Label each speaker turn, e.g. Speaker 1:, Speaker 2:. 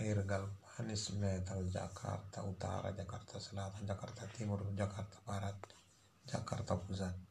Speaker 1: Hirgal Manis Metal Jakarta Utara Jakarta Selatan Jakarta Timur Jakarta Barat Jakarta Pusat.